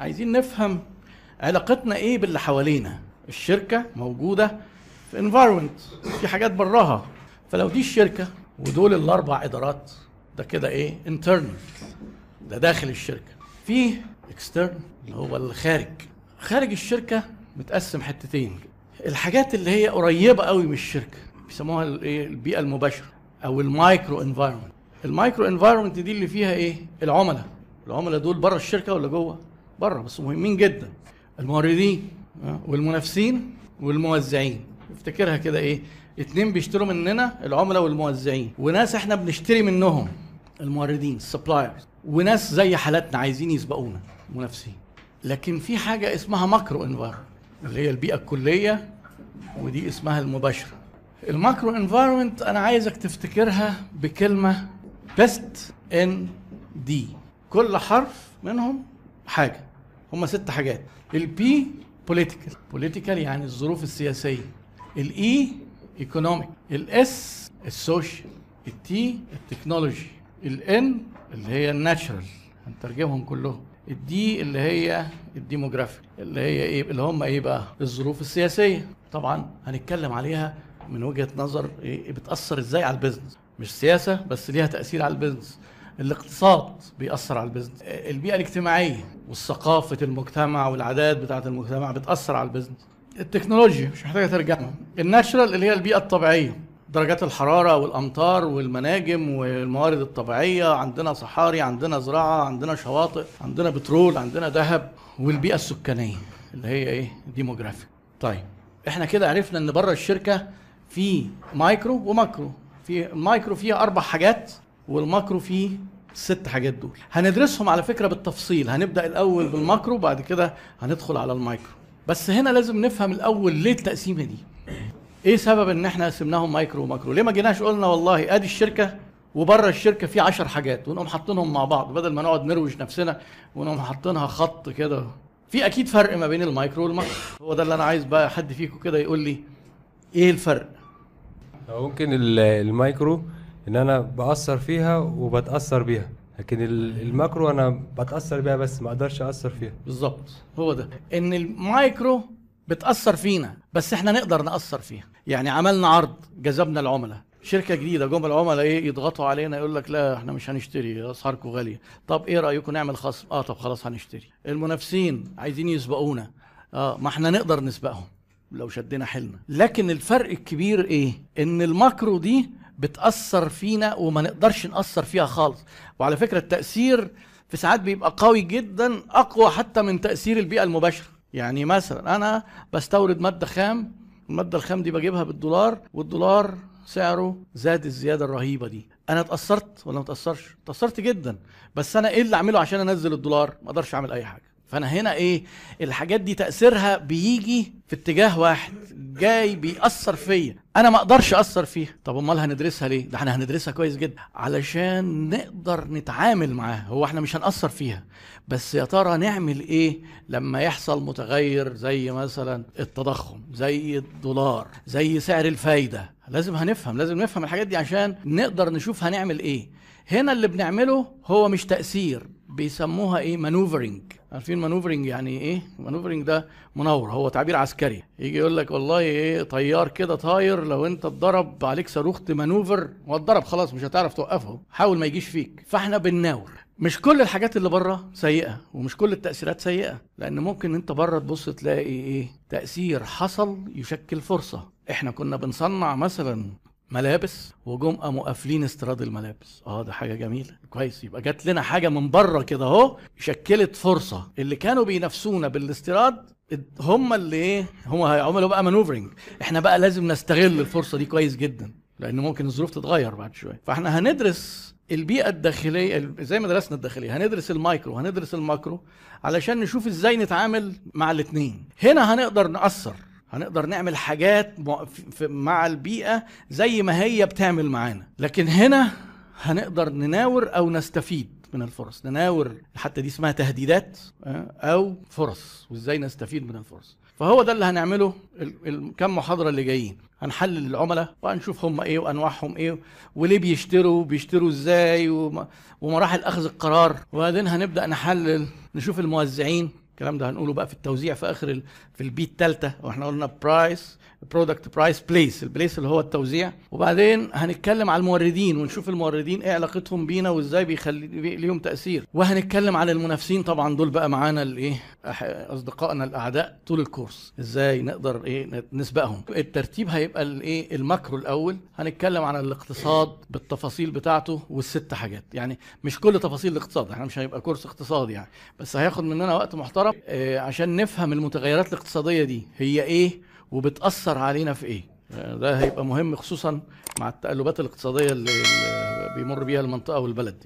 عايزين نفهم علاقتنا إيه باللي حوالينا. الشركة موجودة في environment في حاجات براها. فلو دي الشركة ودول الأربع إدارات ده كده إيه؟ internal ده داخل الشركة. في external اللي هو الخارج. خارج الشركة متقسم حتتين. الحاجات اللي هي قريبة قوي من الشركة بيسموها الايه البيئة المباشرة أو ال micro environment ال micro environment دي اللي فيها إيه؟ العملاء. العملاء دول بره الشركة ولا جوه؟ بره بس مهمين جدا. الموردين آه، والمنافسين والموزعين. افتكرها كده إيه؟ اتنين بيشتروا مننا العملاء والموزعين. وناس إحنا بنشتري منهم الموردين ال suppliers وناس زي حالاتنا عايزين يسبقونا منافسين لكن في حاجة اسمها macro environment اللي هي البيئة الكلية ودي اسمها المباشرة. ال macro environment أنا عايزك تفتكرها بكلمة PEST ND كل حرف منهم حاجة. هم ست حاجات. ال P political political يعني الظروف السياسية. ال E economic ال S ال social ال T ال technology ال N اللي هي ال natural هنترجمهم كلهم. ال D اللي هي ال demographic اللي هي إيه؟ اللي هم إيه بقى؟ الظروف السياسية. طبعا هنتكلم عليها من وجهة نظر إيه؟ بتأثر إزاي على ال business مش سياسة بس ليها تأثير على ال business الاقتصاد بيأثر على ال business البيئة الاجتماعية والثقافة المجتمع والعادات بتاعة المجتمع بتأثر على ال business التكنولوجيا مش محتاجة ترجمة ال natural اللي هي البيئة الطبيعية. درجات الحرارة والأمطار والمناجم والموارد الطبيعية. عندنا صحاري عندنا زراعة عندنا شواطئ عندنا بترول عندنا ذهب والبيئة السكانية اللي هي إيه؟ demographic. طيب إحنا كده عرفنا إن بره الشركة في micro و macro. في المايكرو فيها أربع حاجات وال macro فيه ست حاجات دول. هندرسهم على فكرة بالتفصيل. هنبدأ الأول بال macro بعد كده هندخل على المايكرو. بس هنا لازم نفهم الأول ليه التقسيمة دي. إيه سبب إن إحنا قسمناهم micro و macro؟ ليه ما جيناش قلنا والله أدي الشركة وبره الشركة في عشر حاجات ونقوم حاطينهم مع بعض بدل ما نقعد نروج نفسنا ونقوم حاطينها خط كده. في أكيد فرق ما بين ال micro وال macro. هو ده اللي أنا عايز بقى حد فيكم كده يقول لي إيه الفرق؟ ممكن ال- المايكرو إن أنا بأثر فيها وبتأثر بيها لكن ال- ال macro أنا بتأثر بيها بس ما أقدرش أثر فيها. بالظبط هو ده. إن المايكرو بتأثر فينا بس إحنا نقدر نأثر فيها. يعني عملنا عرض جذبنا العملاء. شركة جديدة جم العملاء إيه يضغطوا علينا يقول لك لا إحنا مش هنشتري أسعاركم غالية. طب إيه رأيكم نعمل خصم آه طب خلاص هنشتري. المنافسين عايزين يسبقونا. آه ما إحنا نقدر نسبقهم لو شدينا حيلنا. لكن الفرق الكبير إيه؟ إن الماكرو دي بتأثر فينا وما نقدرش نأثر فيها خالص. وعلى فكرة التأثير في ساعات بيبقى قوي جدا أقوى حتى من تأثير البيئة المباشرة. يعني مثلا أنا بستورد مادة خام المادة الخام دي بجيبها بالدولار والدولار سعره زاد الزيادة الرهيبة دي. أنا اتأثرت ولا ما اتأثرش؟ اتأثرت جدا بس أنا إيه اللي أعمله عشان أنزل الدولار؟ ما أقدرش أعمل أي حاجة. فأنا هنا إيه الحاجات دي تأثيرها بيجي في اتجاه واحد جاي بيأثر فيا. أنا ما أقدرش أثر فيها. طب أمال هندرسها ليه؟ ده إحنا هندرسها كويس جدا. علشان نقدر نتعامل معاها. هو إحنا مش هنأثر فيها. بس يا ترى نعمل إيه لما يحصل متغير زي مثلا التضخم زي الدولار زي سعر الفايدة؟ لازم هنفهم لازم نفهم الحاجات دي عشان نقدر نشوف هنعمل إيه. هنا اللي بنعمله هو مش تأثير. بيسموها إيه؟ maneuvering عارفين maneuvering يعني إيه؟ maneuvering ده maneuver هو تعبير عسكري. يجي يقول لك والله إيه؟ طيار كده طاير لو أنت اتضرب عليك صاروخ ت maneuver هو اتضرب خلاص مش هتعرف توقفه. حاول ما يجيش فيك. فإحنا بنناور. مش كل الحاجات اللي بره سيئة ومش كل التأثيرات سيئة لأن ممكن أنت بره تبص تلاقي إيه؟ تأثير حصل يشكل فرصة. إحنا كنا بنصنع مثلا ملابس وجم قاموا قافلين استيراد الملابس. آه ده حاجة جميلة. كويس. يبقى جات لنا حاجة من بره كده أهو شكلت فرصة. اللي كانوا بينافسونا بالاستيراد هم اللي إيه؟ هم هيعملوا بقى maneuvering إحنا بقى لازم نستغل الفرصة دي كويس جدا لأن ممكن الظروف تتغير بعد شوية. فإحنا هندرس البيئة الداخلية زي ما درسنا الداخلية هندرس المايكرو هندرس ال macro علشان نشوف إزاي نتعامل مع الاتنين. هنا هنقدر نأثر. هنقدر نعمل حاجات مع- البيئة زي ما هي بتعمل معانا. لكن هنا هنقدر نناور أو نستفيد من الفرص. نناور حتى دي اسمها تهديدات آه، أو فرص. وإزاي نستفيد من الفرص؟ فهو ده اللي هنعمله ال- الكم محاضرة اللي جايين. هنحلل العملاء وهنشوف هم إيه وأنواعهم إيه وليه بيشتروا بيشتروا إزاي وم- ومراحل أخذ القرار. وبعدين هنبدأ نحلل نشوف الموزعين. الكلام ده. هنقوله بقى في التوزيع في آخر ال... في ال P الثالثه وإحنا قلنا price product price place ال place اللي هو التوزيع. وبعدين هنتكلم على الموردين ونشوف الموردين إيه علاقتهم بينا وإزاي بيخلي بي- ليهم تأثير. وهنتكلم عن المنافسين طبعا. دول بقى معانا الايه أصدقائنا الأعداء طول الكورس. إزاي نقدر إيه نسبقهم. الترتيب هيبقى الايه ال macro الأول. هنتكلم عن الاقتصاد بالتفاصيل بتاعته والست حاجات. يعني مش كل تفاصيل الاقتصاد إحنا مش هيبقى كورس اقتصاد يعني. بس هياخد مننا وقت محترم. آه، عشان نفهم المتغيرات الاقتصادية دي هي إيه وبتأثر علينا في إيه. آه، ده هيبقى مهم خصوصا مع التقلبات الاقتصادية اللي بيمر بيها المنطقة والبلد